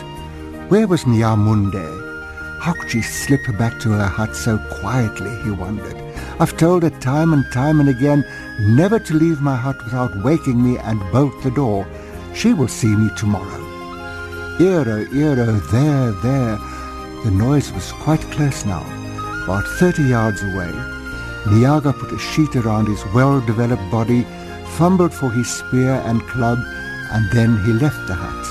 S6: Where was Nyamunde? How could she slip back to her hut so quietly, he wondered. I've told her time and time and again never to leave my hut without waking me and bolt the door. She will see me tomorrow. Eero, Eero, there, there. The noise was quite close now, about thirty yards away. Niaga put a sheet around his well-developed body, fumbled for his spear and club, and then he left the hut.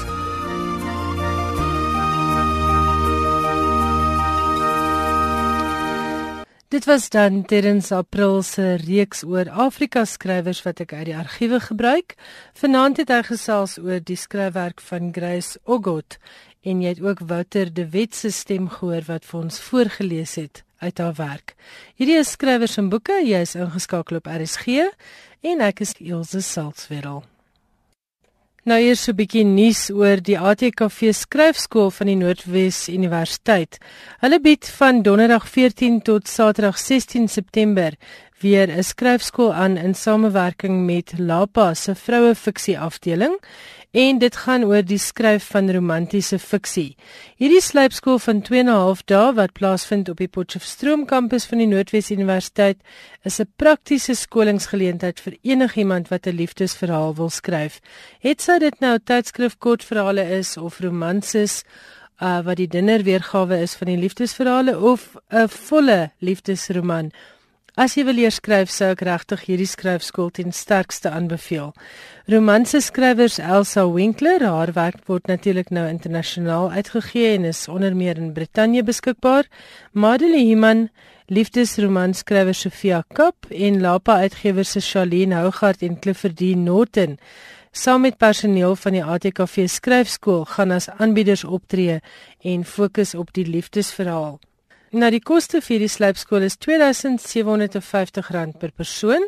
S1: Dit was dan Terrens April se reeks oor Afrika skrywers wat ek uit die argiewe gebruik. Vanaand het hy gesels oor die skryfwerk van Grace Ogot en jy het ook Wouter de Wet se stem gehoor wat vir ons voorgeles het uit haar werk. Hierdie is skrywers en boeke. Jy is ingeskakel op RSG en ek is Elsje Salzwetel. Nou eers so 'n bietjie nuus oor die ATKV skryfskool van die Noordwes Universiteit. Hulle bied van Donderdag 14 tot Saterdag 16 September weer 'n skryfskool aan in samewerking met Lapa se vroue fiksie afdeling en dit gaan oor die skryf van romantiese fiksie. Hierdie slypskool van 2 en 'n half dae wat plaasvind op die Potchefstroom kampus van die Noordwes Universiteit is 'n praktiese skolingsgeleentheid vir enigiemand wat 'n liefdesverhaal wil skryf. Het sy dit nou tydskrif kortverhale is of romanses uh, wat die dinnerweergawe is van die liefdesverhale of 'n volle liefdesroman As jy wil leer skryf, sou ek regtig hierdie skryfskool ten sterkste aanbeveel. Romanse skrywers Elsa Winkler, haar werk word natuurlik nou internasionaal uitgegee en is onder meer in Brittanje beskikbaar. Madeleine Himan, liefdesromanskrywer Sofia Kap en Lapa uitgewers se Charlene Hougaard en Clifford D Norton saam met personeel van die ATKV skryfskool gaan as aanbieders optree en fokus op die liefdesverhaal. Nou die koste vir die slypskool is R2750 per persoon.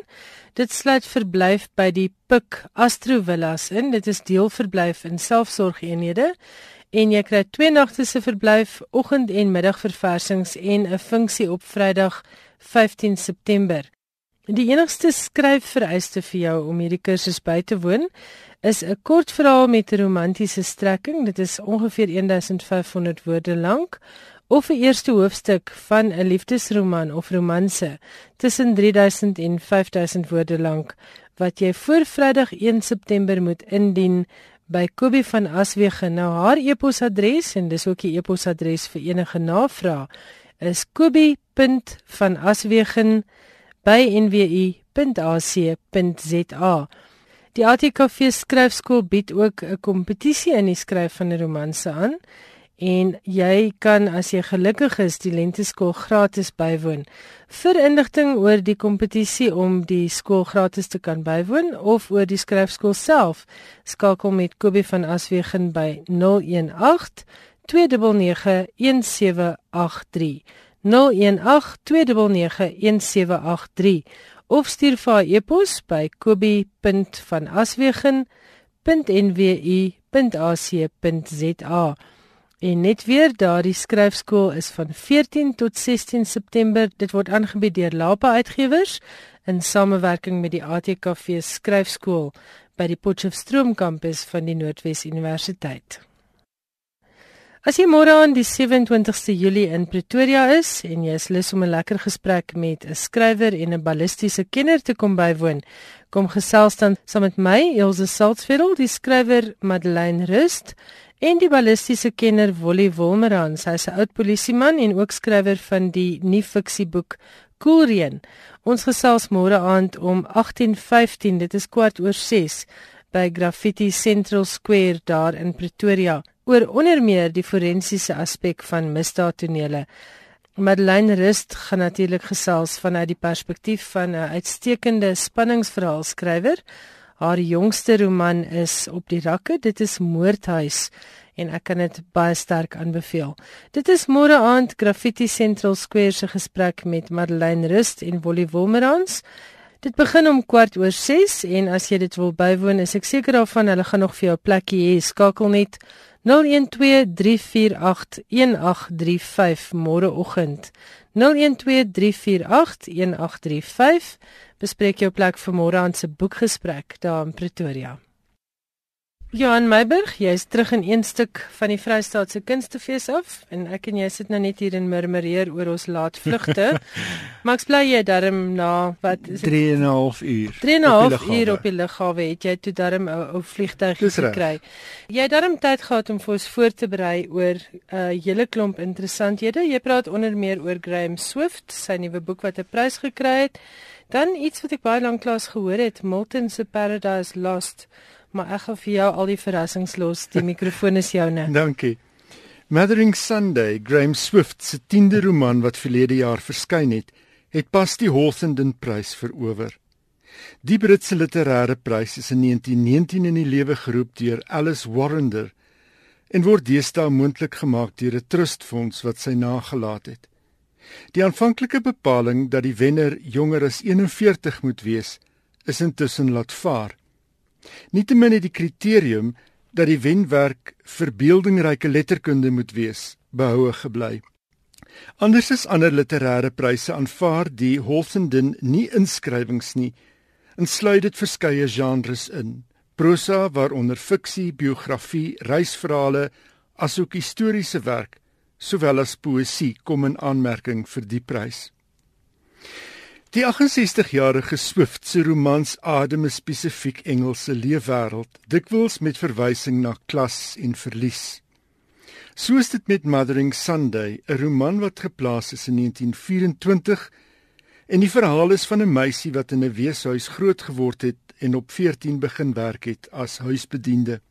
S1: Dit sluit verblyf by die Pik Astro Villas in. Dit is deelverblyf in selfsorgeenhede en jy kry twee nagte se verblyf, oggend en middag verversings en 'n funksie op Vrydag 15 September. Die enigste skryfvereiste vir jou om hierdie kursus by te woon is 'n kort verhaal met 'n romantiese strekking. Dit is ongeveer 1500 woorde lank of 'n eerste hoofstuk van 'n liefdesroman of romanse tussen 3000 en 5000 woorde lank wat jy voor Vrydag 1 September moet indien by Kobie van Aswegen. Nou haar e-posadres en dis ook die e-posadres vir enige navraag is kobie.van.aswegen@nwu.ac.za. Die ATKV skryfskool bied ook 'n kompetisie in die skryf van 'n romanse aan en jy kan as jy gelukkig is die lenteskool gratis bywoon. Vir inligting oor die kompetisie om die skool gratis te kan bywoon of oor die skryfskool self, skakel met Kobie van Aswegen by 018 299 1783. 018 299 1783 of stuur vir e-pos by kobie.vanaswegen.nwu.ac.za. En net weer daardie skryfskool is van 14 tot 16 September. Dit word aangebied deur Lapa Uitgewers in samewerking met die ATKV skryfskool by die Potchefstroom kampus van die Noordwes Universiteit. As jy môre aan die 27ste Julie in Pretoria is en jy is lus om 'n lekker gesprek met 'n skrywer en 'n ballistiese kenner te kom bywoon, kom gesels dan saam met my, Elsje Saltzfeld, die skrywer Madeleine Rust en die ballistiese kenner Wolly Wolmerans. Hy's 'n oud polisieman en ook skrywer van die nuwe fiksieboek Koelreën. Ons gesels môre aand om 18:15, dit is kwart oor 6 by Graffiti Central Square daar in Pretoria oor onder meer die forensiese aspek van misdaadtonele. Madeleine Rust gaan natuurlik gesels vanuit die perspektief van 'n uitstekende spanningsverhaalskrywer Haar jongste roman is op die rakke. Dit is Moordhuis en ek kan dit baie sterk aanbeveel. Dit is môre aand Graffiti Central Square se gesprek met Madeleine Rust en Wolly Wolmerans. Dit begin om kwart oor 6 en as jy dit wil bywoon, is ek seker daarvan hulle gaan nog vir jou 'n plekkie hê. Skakel net 0123481835 môreoggend. 0123481835 bespreek jou plek vir môre aan se boekgesprek daar in Pretoria. Johan Meiburg, jy's terug in een stuk van die Vrystaatse Kunstefees af en ek en jy sit nou net hier en murmureer oor ons laat vlugte. maar ek bly jy darm na wat
S7: is 3 en 'n half uur.
S1: 3 en 'n half uur op die lughawe het jy toe darm 'n ou vliegtuig gekry. Jy het darm tyd gehad om vir ons voor te berei oor 'n uh, hele klomp interessanthede. Jy praat onder meer oor Graham Swift, sy nuwe boek wat 'n prys gekry het. Dan iets wat ek baie lank lank gehoor het, Milton se Paradise Lost, maar ek gaan vir jou al die verrassings los. Die mikrofoon is joune.
S7: Dankie. Mothering Sunday, Graham Swift se 10de roman wat verlede jaar verskyn het, het pas die Hawthornden Prys verower. Die Britse literêre prys is in 1919 in die lewe geroep deur Alice Warrender en word deesdae moontlik gemaak deur 'n trustfonds wat sy nagelaat het. Die aanvanklike bepaling dat die wenner jonger as 41 moet wees, is intussen laat vaar. Nietemin het die kriterium dat die wenwerk verbeeldingryke letterkunde moet wees behoue gebly. Anders as ander literêre pryse aanvaar die Holsenden nie inskrywings nie. Insluit dit verskeie genres in: prosa waaronder fiksie, biografie, reisverhale, asook historiese werk, sowel as poësie kom in aanmerking vir die prys. Die 68-jarige Swift se romans adem 'n spesifiek Engelse leefwêreld, dikwels met verwysing na klas en verlies. So is dit met Mothering Sunday, 'n roman wat geplaas is in 1924 en die verhaal is van 'n meisie wat in 'n weeshuis groot geword het en op 14 begin werk het as huisbediende.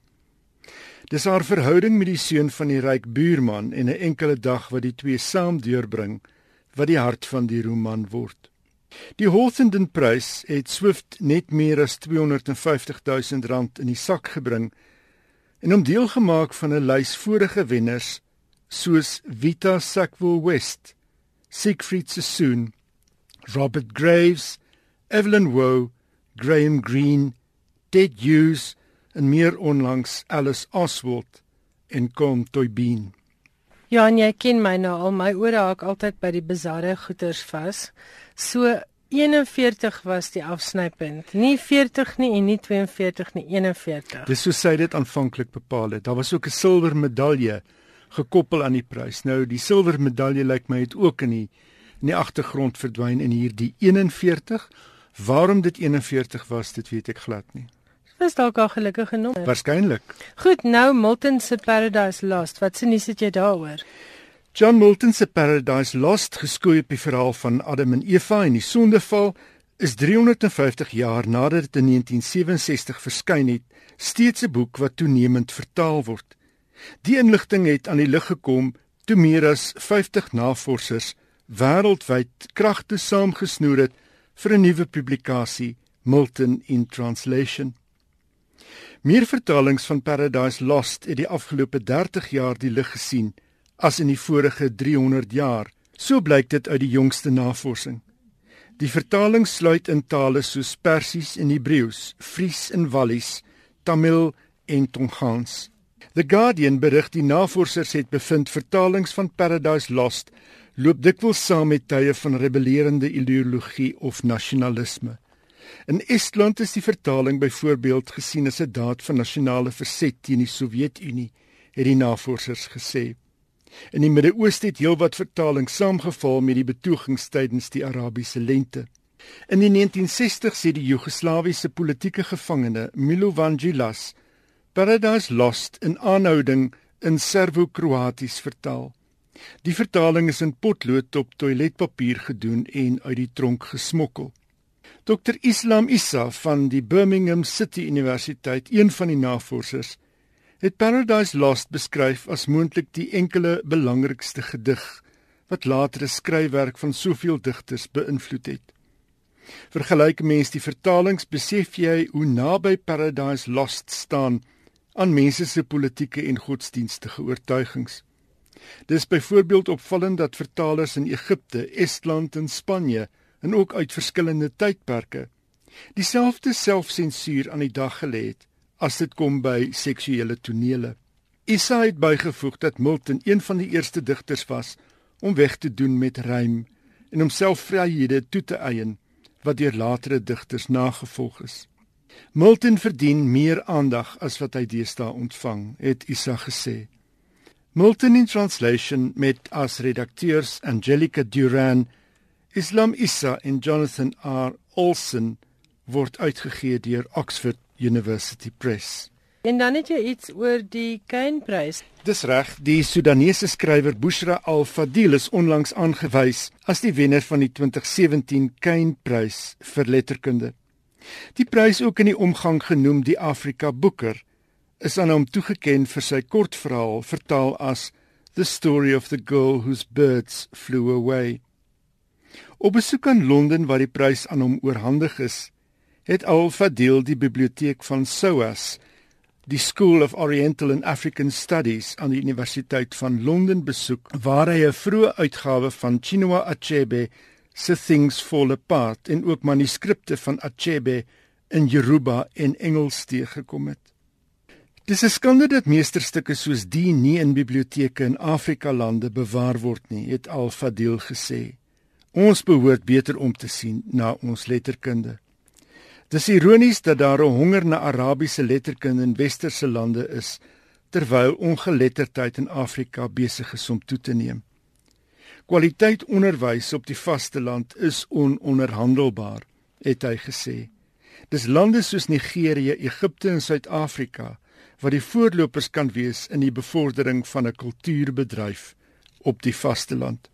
S7: Dis haar verhouding met die seun van die ryk buurman en 'n enkele dag wat die twee saam deurbring wat die hart van die roman word. Die Hawthornden Prys het Swift net meer as 250 000 rand in die sak gebring en hom deel gemaak van 'n lys vorige wenners soos Vita Sackville West, Siegfried Sassoon, Robert Graves, Evelyn Waugh, Graham Greene, Ted Hughes en meer onlangs Alice Oswald en Con Toybeen.
S1: Ja, en jy ken my nou al, my ore haak altyd by die bizarre goeters vas. So 41 was die afsnypunt. Nie 40 nie en nie 42 nie, 41.
S7: Dis so sy dit aanvanklik bepaal het. Daar was ook 'n silwer medalje gekoppel aan die prys. Nou die silwer medalje lyk my het ook in die in die agtergrond verdwyn in hierdie 41. Waarom dit 41 was, dit weet ek glad nie.
S1: Dis dalk 'n gelukkige nommer.
S7: Waarskynlik.
S1: Goed, nou Milton se Paradise Lost. Wat se nuus het jy daaroor?
S7: John Milton se Paradise Lost, geskoei op die verhaal van Adam en Eva en die sondeval, is 350 jaar nadat dit in 1967 verskyn het, steeds 'n boek wat toenemend vertaal word. Die inligting het aan die lig gekom toe meer as 50 navorsers wêreldwyd kragte saamgesnoer het vir 'n nuwe publikasie, Milton in Translation. Meer vertalings van Paradise Lost het die afgelope 30 jaar die lig gesien as in die vorige 300 jaar. So blyk dit uit die jongste navorsing. Die vertaling sluit in tale soos Persies en Hebreëus, Fries en Wallis, Tamil en Tongans. The Guardian berig die navorsers het bevind vertalings van Paradise Lost loop dikwels saam met tye van rebellerende ideologie of nasionalisme. In Estland is die vertaling byvoorbeeld gesien as 'n daad van nasionale verset teen die Sowjetunie, het die navorsers gesê. In die Midde-Ooste het heelwat vertalings saamgeval met die betogings tydens die Arabiese lente. In die 1960s het die Joegoslawiese politieke gevangene Milovan Djilas Paradise Lost in aanhouding in Servo-Kroaties vertaal. Die vertaling is in potlood op toiletpapier gedoen en uit die tronk gesmokkel. Dr Islam Issa van die Birmingham City Universiteit, een van die navorsers, het Paradise Lost beskryf as moontlik die enkele belangrikste gedig wat latere skryfwerk van soveel digters beïnvloed het. Vergelyk mens die vertalings, besef jy hoe naby Paradise Lost staan aan mense se politieke en godsdienstige oortuigings. Dis byvoorbeeld opvallend dat vertalers in Egipte, Estland en Spanje en ook uit verskillende tydperke dieselfde selfsensuur aan die dag gelê het as dit kom by seksuele tonele. Isa het bygevoeg dat Milton een van die eerste digters was om weg te doen met rym en homself vryhede toe te eien wat deur latere digters nagevolg is. Milton verdien meer aandag as wat hy deesdae ontvang, het Isa gesê. Milton in translation met as redakteurs Angelica Duran, Islam Issa en Jonathan R. Olsen word uitgegee deur Oxford University Press.
S1: En dan het jy iets oor die Kynprys.
S7: Dis reg, die Sudanese skrywer Bushra Al-Fadil is onlangs aangewys as die wenner van die 2017 Kynprys vir letterkunde. Die prys ook in die omgang genoem die Afrika Booker is aan hom toegekend vir sy kortverhaal vertaal as The Story of the Girl Whose Birds Flew Away. Op besoek aan Londen waar die prys aan hom oorhandig is, het Al-Fadil die biblioteek van SOAS, die School of Oriental and African Studies aan die Universiteit van Londen besoek, waar hy 'n vroeë uitgawe van Chinua Achebe se Things Fall Apart en ook manuskripte van Achebe in Yoruba en Engels teëgekom het. Dis 'n skande dat meesterstukke soos die nie in biblioteke in Afrika lande bewaar word nie, het Al-Fadil gesê. Ons behoort beter om te sien na ons letterkunde. Dis ironies dat daar 'n honger na Arabiese letterkunde in westerse lande is terwyl ongeletterdheid in Afrika besig is om toe te neem. Kwaliteit onderwys op die vasteland is ononderhandelbaar, het hy gesê. Dis lande soos Nigerië, Egipte en Suid-Afrika wat die voorlopers kan wees in die bevordering van 'n kultuurbedryf op die vasteland.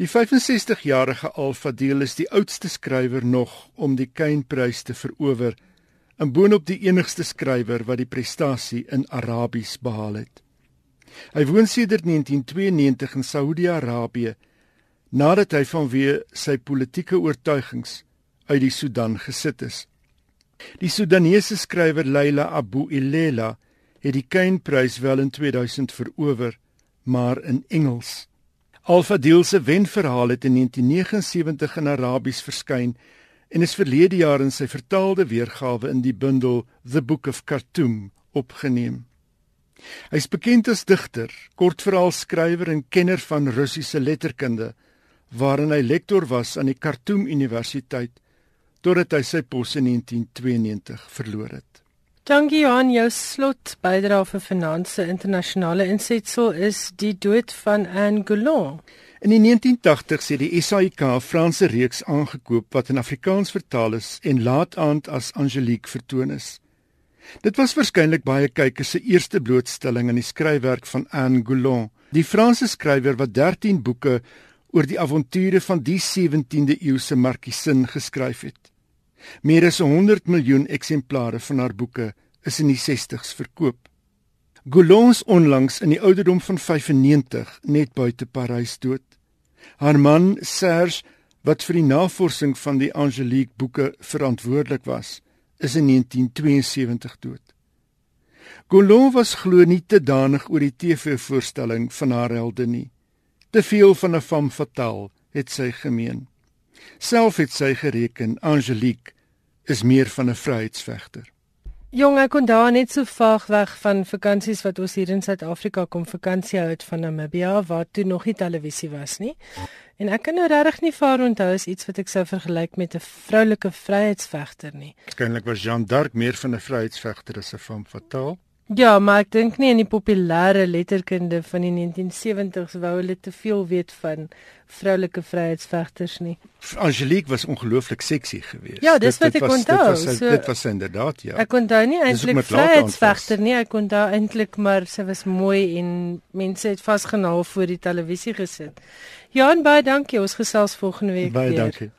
S7: Die 65-jarige Al-Fadil is die oudste skrywer nog om die Kainprys te verower en boonop die enigste skrywer wat die prestasie in Arabies behaal het. Hy woon sedert 1992 in Saudi-Arabië nadat hy vanweë sy politieke oortuigings uit die Sudan gesit is. Die Sudanese skrywer Leila Abu Ilela het die Kainprys wel in 2000 verower, maar in Engels. Al-Fadil se wenverhaal het in 1979 in Arabies verskyn en is verlede jaar in sy vertaalde weergawe in die bundel The Book of Khartoum opgeneem. Hy is bekend as digter, kortverhaalskrywer en kenner van Russiese letterkunde, waarin hy lektor was aan die Khartoum Universiteit totdat hy sy pos in 1992 verloor het.
S1: Dankie aan jou slot bydrae vir finansie internasionale insetsel is die dood van Anne Goulon.
S7: In die 1980s het die SAIK 'n Franse reeks aangekoop wat in Afrikaans vertaal is en laat aand as Angelique vertoon is. Dit was waarskynlik baie kykers se eerste blootstelling aan die skryfwerk van Anne Goulon, die Franse skrywer wat 13 boeke oor die avonture van die 17de eeuse markiesin geskryf het. Meer as 100 miljoen eksemplare van haar boeke is in die 60's verkoop. Goulons onlangs in die ouderdom van 95 net buite Parys dood. Haar man Serge wat vir die navorsing van die Angelique boeke verantwoordelik was, is in 1972 dood. Goulon was glo nie te danig oor die TV-voorstelling van haar helde nie. Te veel van 'n femme fatale het sy gemeen. Self het sy gereken Angelique is meer van 'n vryheidsvegter.
S1: Jong, ek kon daar net so vaag weg van vakansies wat ons hier in Suid-Afrika kom vakansie hou uit van Namibia waar toe nog nie televisie was nie. En ek kan nou regtig nie vaar onthou as iets wat ek sou vergelyk met 'n vroulike vryheidsvegter nie.
S7: Waarskynlik was Jean d'Arc meer van 'n vryheidsvegter as 'n femme fatale.
S1: Ja, maar ek dink nie in die populêre letterkunde van die 1970s wou hulle te veel weet van vroulike vryheidsvegters nie.
S7: Angelique was ongelooflik seksie geweest.
S1: Ja, dis wat ek onthou.
S7: Dit was, so, dit was inderdaad ja.
S1: Ek onthou nie eintlik vryheidsvegter nie, ek onthou eintlik maar sy was mooi en mense het vasgenaal voor die televisie gesit. Jan, baie dankie. Ons gesels volgende week
S7: baie
S1: weer.
S7: Baie dankie.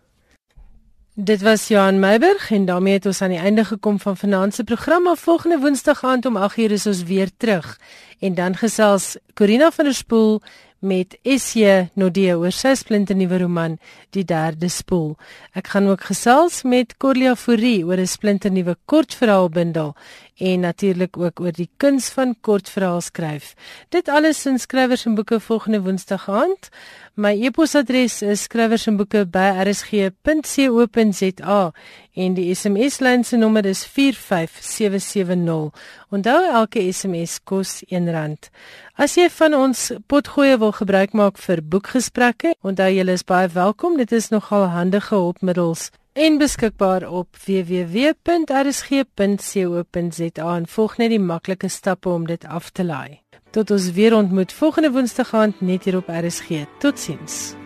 S1: Dit was Johan Meiberg en daarmee het ons aan die einde gekom van vanaand se program. Maar volgende Woensdag aand om 8:00 is ons weer terug. En dan gesels Corina van der Spool met SJ Nodie oor sy splinte nuwe roman Die Derde Spoel. Ek gaan ook gesels met Corlia Fourie oor 'n splinte nuwe kortverhaalbundel en natuurlik ook oor die kuns van kortverhaal skryf. Dit alles in skrywers en boeke volgende Woensdag aand. My e-posadres is skrywersenboeke@rsg.co.za en die SMS-lyn se nommer is 45770. Onthou elke SMS kos R1. As jy van ons potgoeie wil gebruik maak vir boekgesprekke, onthou jy is baie welkom. Dit is nogal handige hulpmiddels en beskikbaar op www.rsg.co.za en volg net die maklike stappe om dit af te laai. Tot ons weer ontmoet volgende Woensdag aand net hier op RSG. Totsiens.